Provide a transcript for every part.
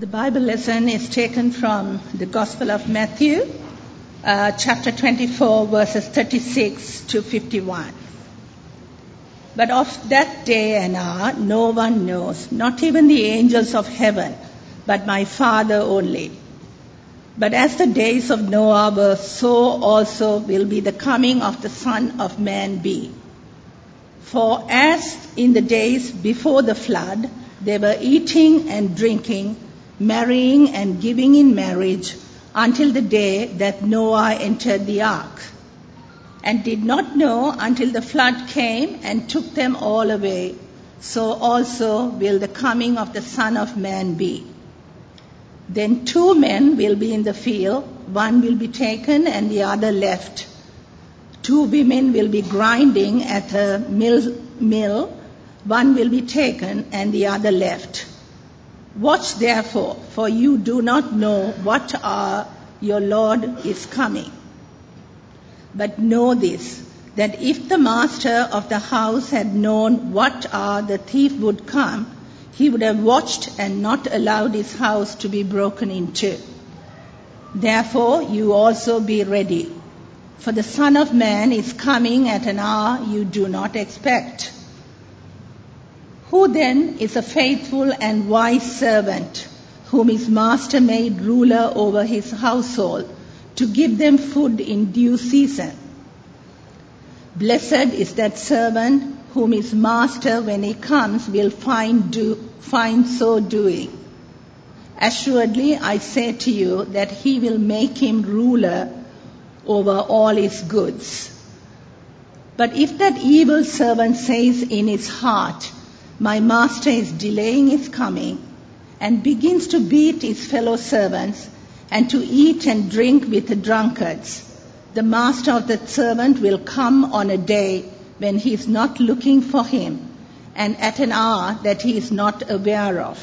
The Bible lesson is taken from the Gospel of Matthew, uh, chapter 24, verses 36 to 51. But of that day and hour no one knows, not even the angels of heaven, but my Father only. But as the days of Noah were, so also will be the coming of the Son of Man be. For as in the days before the flood, they were eating and drinking, marrying and giving in marriage until the day that Noah entered the ark, and did not know until the flood came and took them all away. So also will the coming of the Son of Man be. Then two men will be in the field, one will be taken and the other left. Two women will be grinding at a mill, mill, one will be taken and the other left. Watch therefore, for you do not know what hour your Lord is coming. But know this, that if the master of the house had known what hour the thief would come, he would have watched and not allowed his house to be broken into. Therefore, you also be ready, for the Son of Man is coming at an hour you do not expect. Who then is a faithful and wise servant whom his master made ruler over his household to give them food in due season? Blessed is that servant whom his master, when he comes, will find, do, find so doing. Assuredly, I say to you that he will make him ruler over all his goods. But if that evil servant says in his heart, My master is delaying his coming, and begins to beat his fellow servants, and to eat and drink with the drunkards, the master of that servant will come on a day when he is not looking for him, and at an hour that he is not aware of,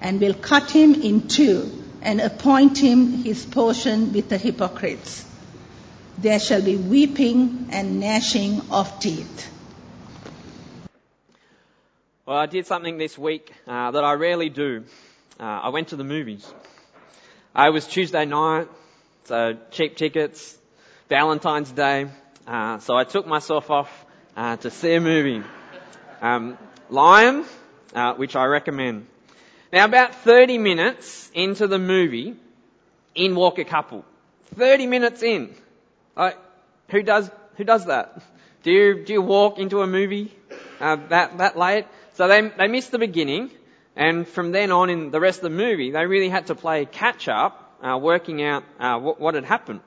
and will cut him in two, and appoint him his portion with the hypocrites. There shall be weeping and gnashing of teeth. Well, I did something this week uh, that I rarely do. Uh, I went to the movies. It was Tuesday night, so cheap tickets, Valentine's Day. Uh, so I took myself off uh, to see a movie. Um, Lion, uh, which I recommend. Now, about 30 minutes into the movie, in walk a couple. 30 minutes in. Like, who does who does that? Do you do you walk into a movie uh, that that late? So they they missed the beginning, and from then on in the rest of the movie, they really had to play catch up, uh, working out uh, what, what, had happened.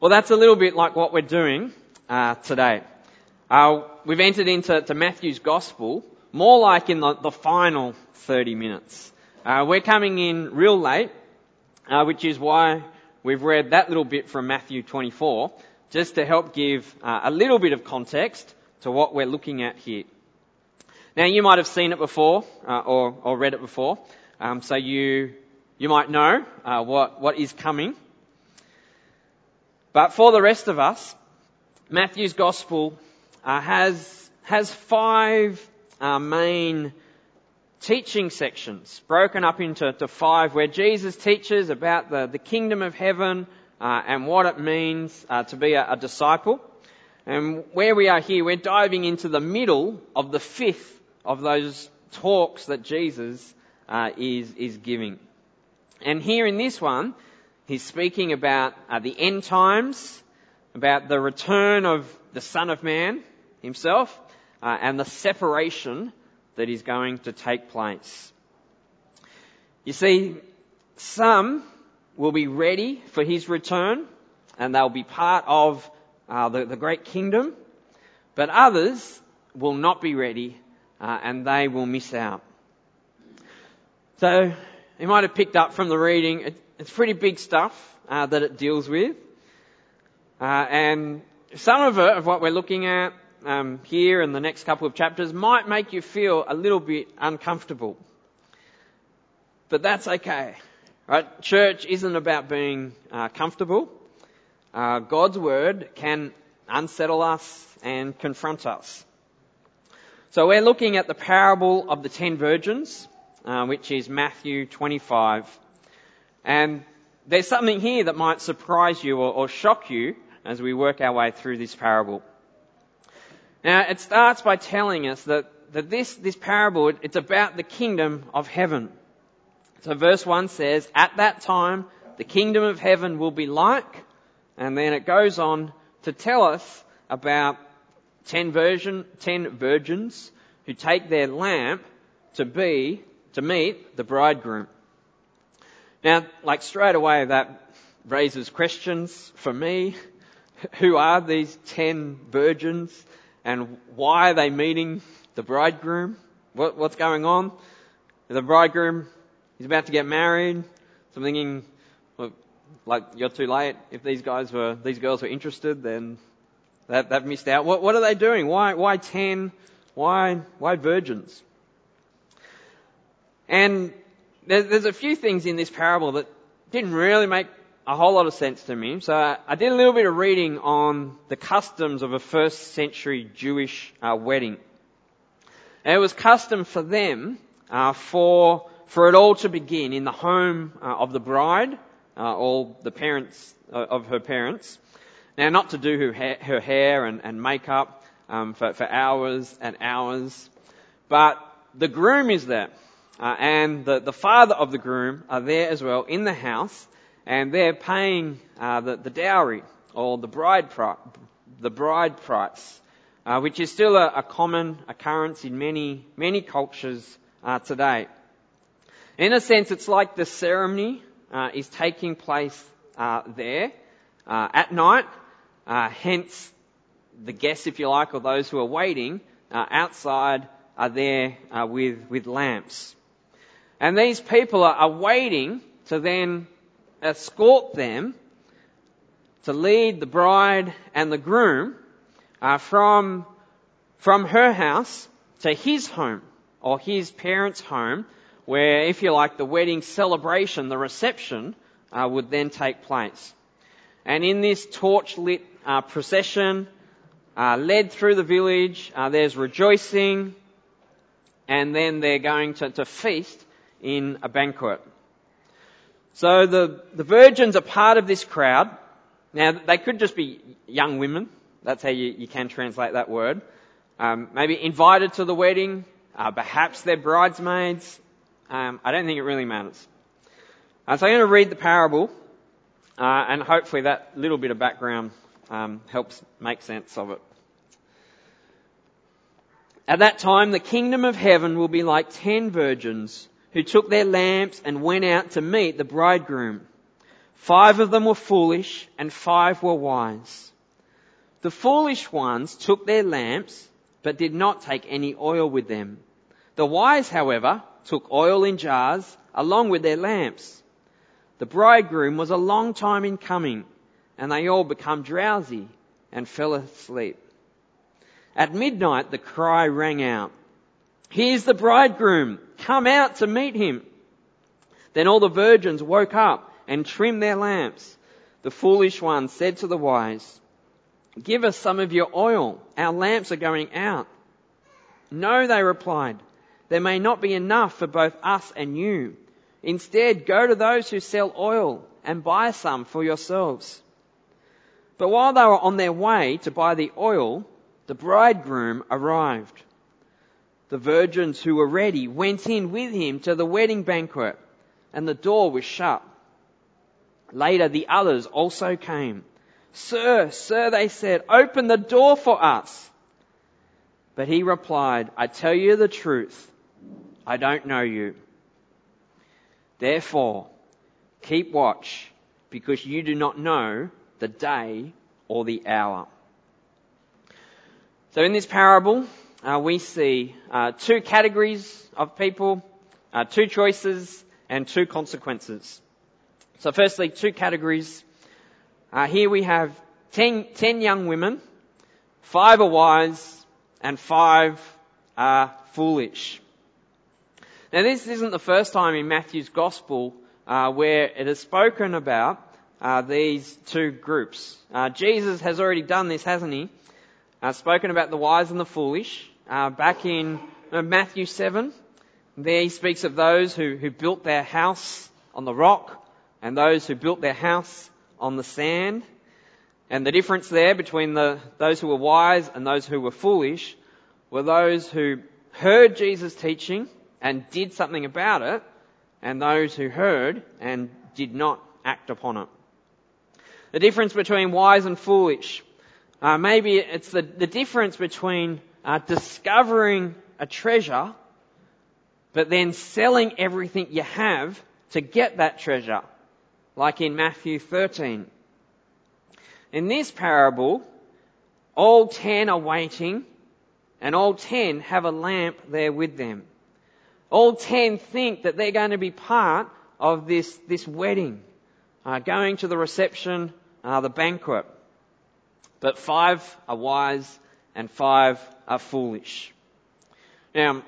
Well, that's a little bit like what we're doing uh, today. Uh, we've entered into Matthew's Gospel more like in the, the final 30 minutes. Uh, we're coming in real late, uh which is why we've read that little bit from Matthew 24, just to help give a little bit of context to what we're looking at here. Now, you might have seen it before uh, or, or, read it before, um, so you you might know uh, what what is coming. But for the rest of us, Matthew's gospel uh, has has five uh, main teaching sections broken up into five, where Jesus teaches about the, the kingdom of heaven uh, and what it means uh, to be a, a disciple. And where we are here, we're diving into the middle of the fifth of those talks that Jesus uh, is, is giving. And here in this one, he's speaking about uh, the end times, about the return of the Son of Man himself, uh, and the separation that is going to take place. You see, some will be ready for his return, and they'll be part of uh, the, the great kingdom, but others will not be ready uh, and they will miss out. So you might have picked up from the reading, it, it's pretty big stuff uh, that it deals with. Uh, and some of it, of what we're looking at um, here in the next couple of chapters, might make you feel a little bit uncomfortable. But that's okay. Right? Church isn't about being uh, comfortable. Uh, God's word can unsettle us and confront us. So we're looking at the parable of the ten virgins, uh, which is Matthew 25. And there's something here that might surprise you or, or shock you as we work our way through this parable. Now, it starts by telling us that, that this, this parable, it's about the kingdom of heaven. So verse 1 says, At that time, the kingdom of heaven will be like, and then it goes on to tell us about ten, virgin, ten virgins who take their lamp to be, to meet the bridegroom. Now, like straight away that raises questions for me. Who are these ten virgins and why are they meeting the bridegroom? What, what's going on? The bridegroom, is about to get married. So I'm thinking, well, like, you're too late. If these guys were, these girls were interested, then they've, they've missed out. What, what are they doing? Why, why ten? Why, why virgins? And there's, there's a few things in this parable that didn't really make a whole lot of sense to me. So I did a little bit of reading on the customs of a first century Jewish uh, wedding. And it was custom for them uh, for for it all to begin in the home uh, of the bride, uh, or the parents uh, of her parents. Now, not to do her hair, her hair and, and makeup um, for, for hours and hours, but the groom is there, uh, and the, the father of the groom are there as well in the house and they're paying uh, the, the, dowry or the bride pri- the bride price, uh, which is still a, a, common occurrence in many many cultures uh, today. In a sense, it's like the ceremony uh, is taking place uh, there at night. Hence, the guests, if you like, or those who are waiting outside, are there with with lamps, and these people are, are waiting to then escort them to lead the bride and the groom uh, from, from her house to his home or his parents' home, where, if you like, the wedding celebration, the reception, uh, would then take place. And in this torch lit uh, procession, uh, led through the village, uh, there's rejoicing, and then they're going to, to feast in a banquet. So the, the virgins are part of this crowd. Now, they could just be young women. That's how you, you can translate that word. Um, maybe invited to the wedding. Uh, perhaps they're bridesmaids. Um, I don't think it really matters. Uh, so I'm going to read the parable, uh, and hopefully that little bit of background um, helps make sense of it. At that time, the kingdom of heaven will be like ten virgins who took their lamps and went out to meet the bridegroom. Five of them were foolish and five were wise. The foolish ones took their lamps but did not take any oil with them. The wise, however, took oil in jars along with their lamps. The bridegroom was a long time in coming and they all become drowsy and fell asleep. At midnight the cry rang out, Here's the bridegroom. Come out to meet him. Then all the virgins woke up and trimmed their lamps. The foolish one said to the wise, Give us some of your oil. Our lamps are going out. No, they replied. There may not be enough for both us and you. Instead, go to those who sell oil and buy some for yourselves. But while they were on their way to buy the oil, the bridegroom arrived the virgins who were ready went in with him to the wedding banquet, and the door was shut. Later, the others also came. Sir, sir, they said, open the door for us. But he replied, I tell you the truth, I don't know you. Therefore, keep watch, because you do not know the day or the hour. So in this parable, uh, we see uh, two categories of people, uh, two choices, and two consequences. So, firstly, two categories. Uh, here we have ten, ten young women, five are wise, and five are foolish. Now, this isn't the first time in Matthew's Gospel uh, where it is spoken about uh, these two groups. Jesus has already done this, hasn't he? spoken about the wise and the foolish uh, back in uh, Matthew 7, There he speaks of those who, who built their house on the rock and those who built their house on the sand. And the difference there between the, those who were wise and those who were foolish were those who heard Jesus' teaching and did something about it, and those who heard and did not act upon it. The difference between wise and foolish. Uh, maybe it's the, the difference between uh, discovering a treasure, but then selling everything you have to get that treasure, like in Matthew 13. In this parable, all ten are waiting, and all ten have a lamp there with them. All ten think that they're going to be part of this, this wedding, uh, going to the reception, uh, the banquet. But five are wise and five are foolish. Now,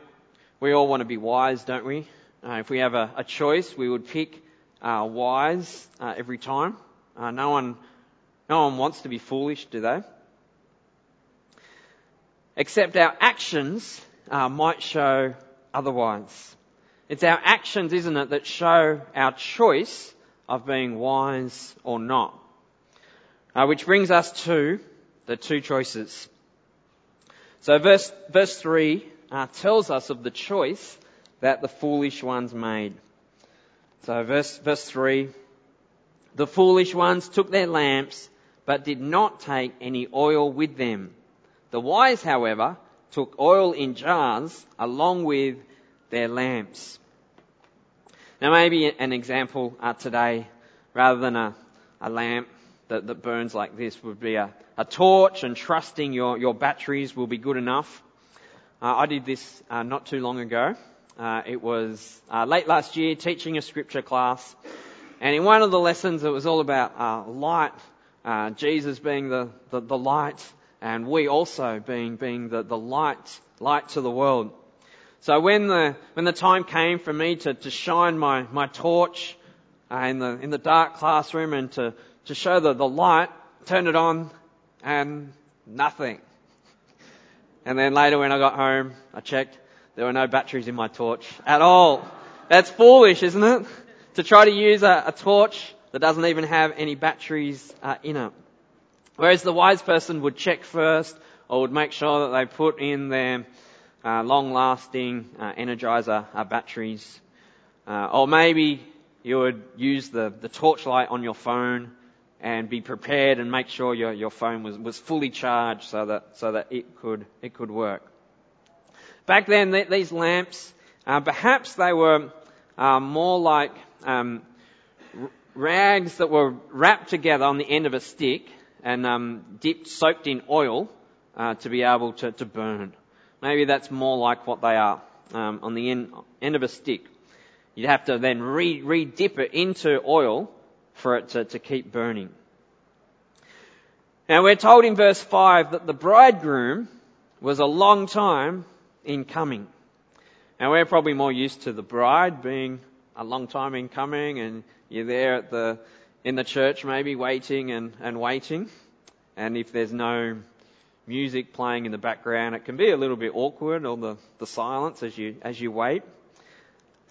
we all want to be wise, don't we? Uh, if we have a, a, choice, we would pick uh, wise uh, every time. Uh, no one, no one wants to be foolish, do they? Except our actions uh, might show otherwise. It's our actions, isn't it, that show our choice of being wise or not. Uh, which brings us to the two choices. So verse, verse 3 uh, tells us of the choice that the foolish ones made. So verse, verse 3, the foolish ones took their lamps, but did not take any oil with them. The wise, however, took oil in jars along with their lamps. Now maybe an example uh, today, rather than a, a lamp that, that, burns like this, would be a, a torch and trusting your, your batteries will be good enough. Uh, I did this uh, not too long ago. Uh, it was uh, late last year teaching a scripture class. And in one of the lessons, it was all about uh, light, uh, Jesus being the, the, the light and we also being, being the, the light, light to the world. So when the, when the time came for me to, to shine my, my torch in the, in the dark classroom and to, to show the, the light, turn it on and nothing. And then later when I got home, I checked, there were no batteries in my torch at all. That's foolish, isn't it? To try to use a, a torch that doesn't even have any batteries uh, in it. Whereas the wise person would check first or would make sure that they put in their uh, long-lasting uh, energizer uh, batteries. Uh, or maybe you would use the, the torchlight on your phone and be prepared and make sure your, your phone was, was fully charged so that, so that it could, it could work. Back then, th- these lamps, uh, perhaps they were uh, more like um, rags that were wrapped together on the end of a stick and um, dipped, soaked in oil uh, to be able to, to, burn. Maybe that's more like what they are um, on the end, end of a stick. You'd have to then re, re-dip it into oil for it to, to keep burning. Now we're told in verse 5 that the bridegroom was a long time in coming. Now we're probably more used to the bride being a long time in coming and you're there at the in the church maybe waiting and, and waiting. And if there's no music playing in the background, it can be a little bit awkward or the, the silence as you, as you wait.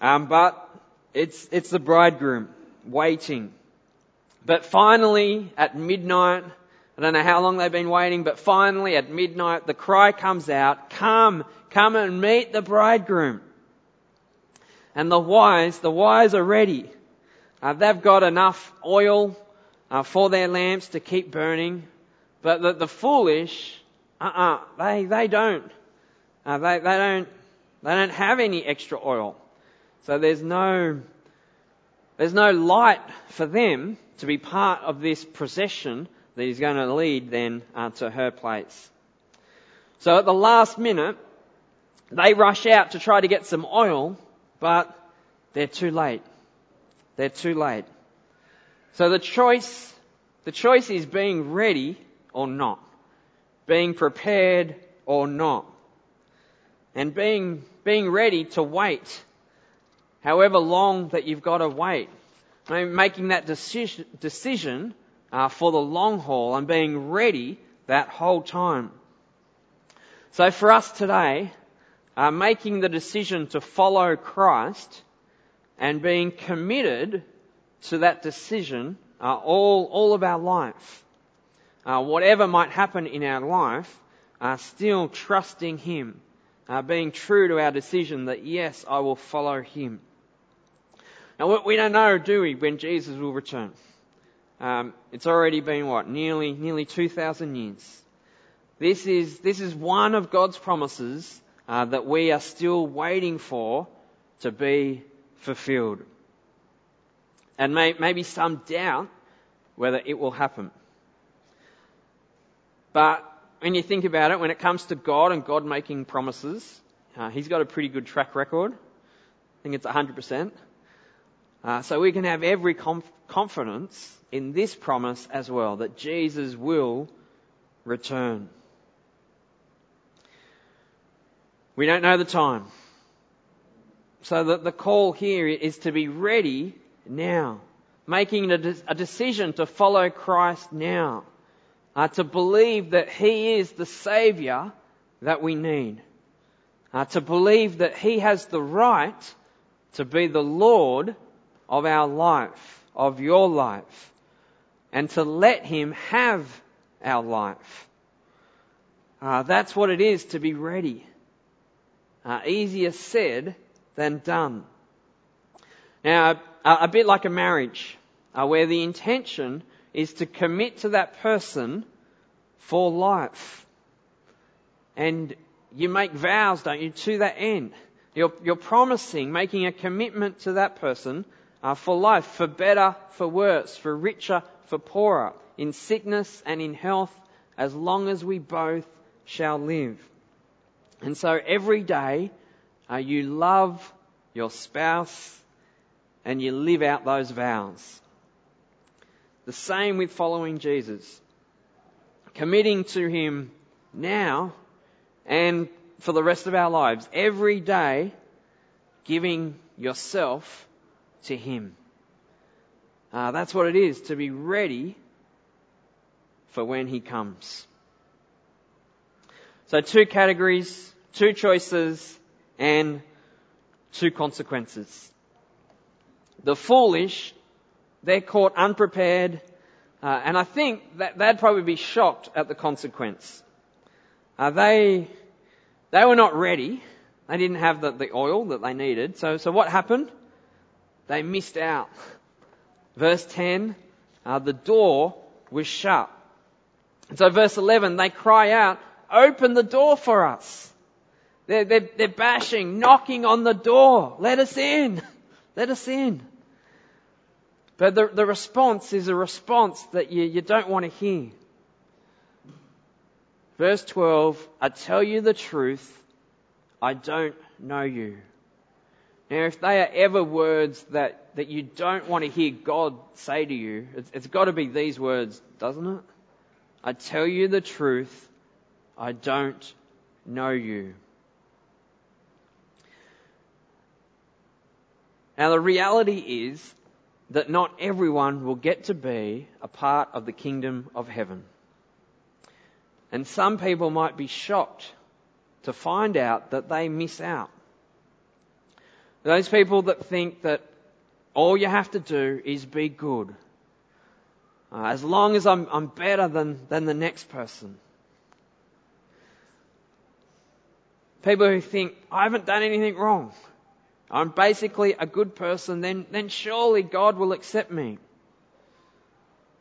Um, but it's, it's the bridegroom waiting. But finally at midnight, I don't know how long they've been waiting, but finally at midnight the cry comes out, come, come and meet the bridegroom. And the wise, the wise are ready. Uh, they've got enough oil uh, for their lamps to keep burning, but the, the foolish, uh-uh, they, they don't. Uh, they, they don't. They don't have any extra oil. So there's no, there's no light for them to be part of this procession that is going to lead then uh, to her place. So at the last minute, they rush out to try to get some oil, but they're too late. They're too late. So the choice, the choice is being ready or not. Being prepared or not. And being, being ready to wait. However long that you've got to wait. Making that decision, decision uh, for the long haul and being ready that whole time. So for us today, uh, making the decision to follow Christ and being committed to that decision uh, all, all of our life. Uh, whatever might happen in our life, uh, still trusting Him, uh, being true to our decision that yes, I will follow Him. Now we don't know, do we, when Jesus will return? Um, it's already been what nearly nearly two thousand years. This is this is one of God's promises uh, that we are still waiting for to be fulfilled, and may, maybe some doubt whether it will happen. But when you think about it, when it comes to God and God making promises, uh, He's got a pretty good track record. I think it's 100%. Uh, so we can have every conf- confidence in this promise as well, that Jesus will return. We don't know the time. So the, the call here is to be ready now, making a, de- a decision to follow Christ now, uh, to believe that He is the Saviour that we need, uh, to believe that He has the right to be the Lord of our life, of your life, and to let Him have our life. Uh, that's what it is to be ready. Uh, easier said than done. Now, a, a bit like a marriage, uh, where the intention is to commit to that person for life. And you make vows, don't you, to that end. You're, you're promising, making a commitment to that person uh, for life, for better, for worse, for richer, for poorer, in sickness and in health, as long as we both shall live. And so every day, uh, you love your spouse and you live out those vows. The same with following Jesus. Committing to Him now and for the rest of our lives. Every day, giving yourself to Him. Uh, that's what it is to be ready for when He comes. So two categories, two choices, and two consequences. The foolish, they're caught unprepared, uh, and I think that they'd probably be shocked at the consequence. Uh, they, they were not ready. They didn't have the, the oil that they needed. So, so what happened? They missed out. Verse 10, uh, the door was shut. And so verse 11, they cry out, open the door for us. They're, they're, they're bashing, knocking on the door. Let us in. Let us in. But the, the response is a response that you, you don't want to hear. Verse 12, I tell you the truth, I don't know you. Now, if they are ever words that, that you don't want to hear God say to you, it's, it's got to be these words, doesn't it? I tell you the truth, I don't know you. Now, the reality is that not everyone will get to be a part of the kingdom of heaven. And some people might be shocked to find out that they miss out. Those people that think that all you have to do is be good. Uh, as long as I'm, I'm better than, than the next person. People who think, I haven't done anything wrong. I'm basically a good person, then, then surely God will accept me.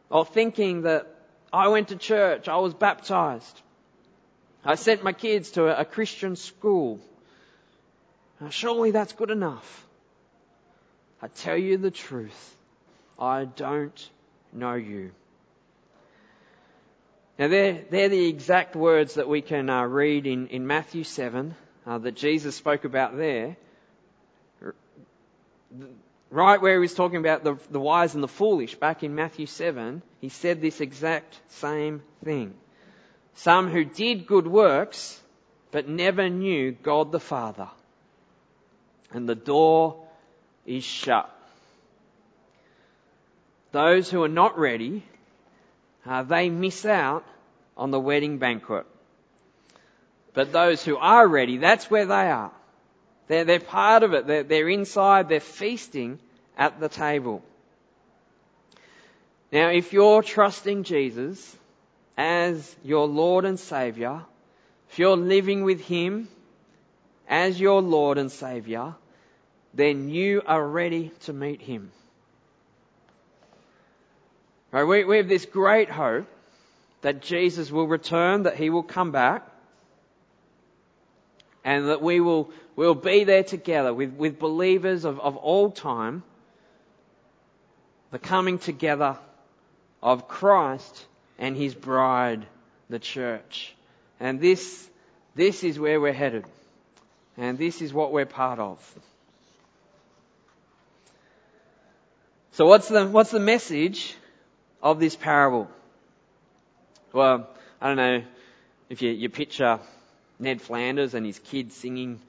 Or thinking that I went to church, I was baptized, I sent my kids to a, a Christian school, now, surely that's good enough. I tell you the truth. I don't know you. Now, they're, they're the exact words that we can uh, read in, in Matthew 7 uh, that Jesus spoke about there. Right where he was talking about the, the wise and the foolish, back in Matthew 7, he said this exact same thing. Some who did good works, but never knew God the Father and the door is shut. Those who are not ready, uh, they miss out on the wedding banquet. But those who are ready, that's where they are. They're, they're part of it. They're, they're inside. They're feasting at the table. Now, if you're trusting Jesus as your Lord and Savior, if you're living with Him as your Lord and Savior, then you are ready to meet Him. Right, we, we have this great hope that Jesus will return, that He will come back, and that we will we'll be there together with, with believers of, of all time, the coming together of Christ and His bride, the church. And this, this is where we're headed. And this is what we're part of. So what's the, what's the message of this parable? Well, I don't know if you, you picture Ned Flanders and his kids singing,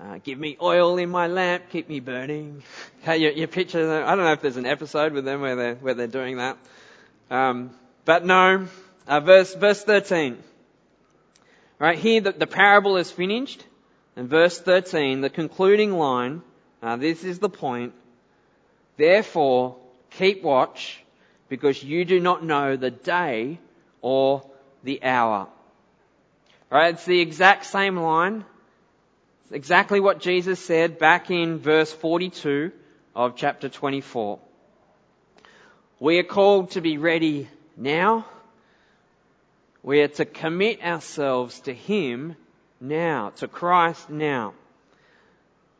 uh, give me oil in my lamp, keep me burning. You, you picture them. I don't know if there's an episode with them where they're, where they're doing that. Um, but no, uh, verse, verse 13. Right here, the, the parable is finished. And verse 13, the concluding line, uh, this is the point. Therefore, keep watch, because you do not know the day or the hour. Right? It's the exact same line. It's exactly what Jesus said back in verse 42 of chapter 24. We are called to be ready now. We are to commit ourselves to Him now, to Christ now.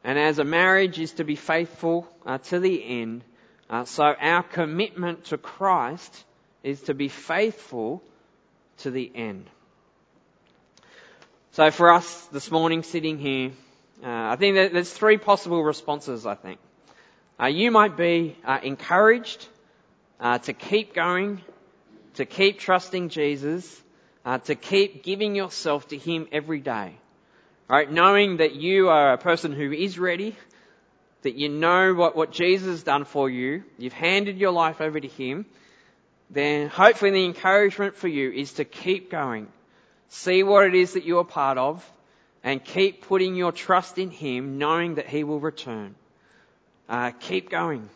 And as a marriage is to be faithful uh, to the end, uh, so our commitment to Christ is to be faithful to the end. So for us this morning sitting here, uh, I think that there's three possible responses, I think. Uh, you might be uh, encouraged uh, to keep going, to keep trusting Jesus, to keep giving yourself to Him every day. Right? Knowing that you are a person who is ready, that you know what, what Jesus has done for you, you've handed your life over to Him, then hopefully the encouragement for you is to keep going See what it is that you are part of and keep putting your trust in Him, knowing that He will return. Uh, keep going,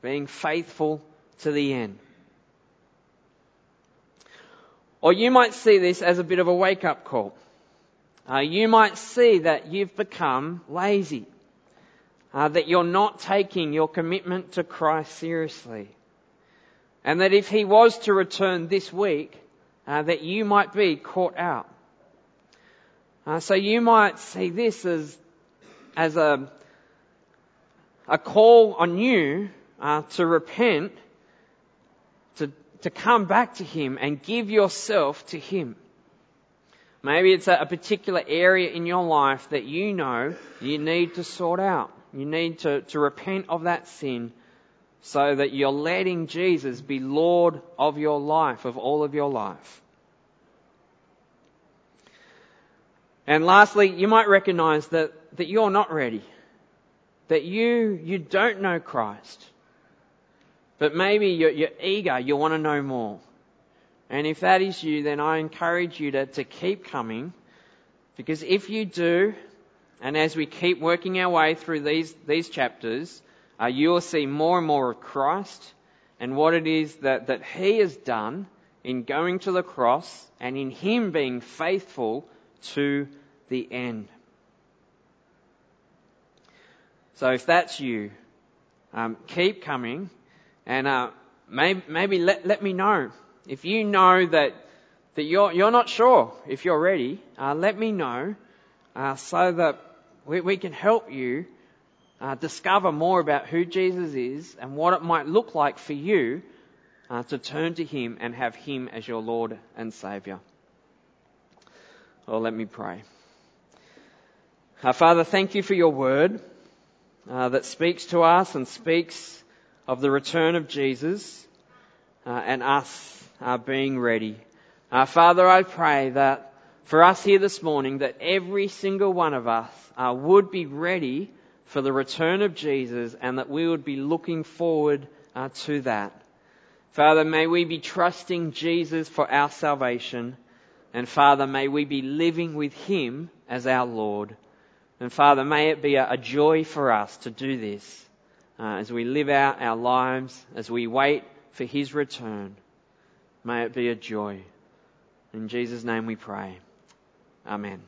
being faithful to the end. Or you might see this as a bit of a wake up call. Uh, you might see that you've become lazy, uh, that you're not taking your commitment to Christ seriously, and that if He was to return this week, uh, that you might be caught out. Uh, so you might see this as, as a, a call on you uh, to repent, to, to come back to Him and give yourself to Him. Maybe it's a, a particular area in your life that you know you need to sort out. You need to, to repent of that sin so that you're letting Jesus be Lord of your life, of all of your life. And lastly, you might recognize that, that you're not ready. That you, you don't know Christ. But maybe you're, you're eager, you want to know more. And if that is you, then I encourage you to, to keep coming. Because if you do, and as we keep working our way through these, these chapters, uh, you will see more and more of Christ and what it is that, that He has done in going to the cross and in Him being faithful to the end. So if that's you, um, keep coming and uh, maybe, maybe let, let me know. If you know that, that you're, you're not sure if you're ready, uh, let me know uh, so that we, we can help you uh, discover more about who Jesus is and what it might look like for you uh, to turn to Him and have Him as your Lord and Saviour. Well, let me pray. Father, thank you for your word uh, that speaks to us and speaks of the return of Jesus uh, and us are being ready. Our Father, I pray that for us here this morning, that every single one of us uh, would be ready for the return of Jesus and that we would be looking forward uh, to that. Father, may we be trusting Jesus for our salvation. And Father, may we be living with Him as our Lord. And Father, may it be a, a joy for us to do this uh, as we live out our lives, as we wait for His return. May it be a joy. In Jesus' name we pray. Amen.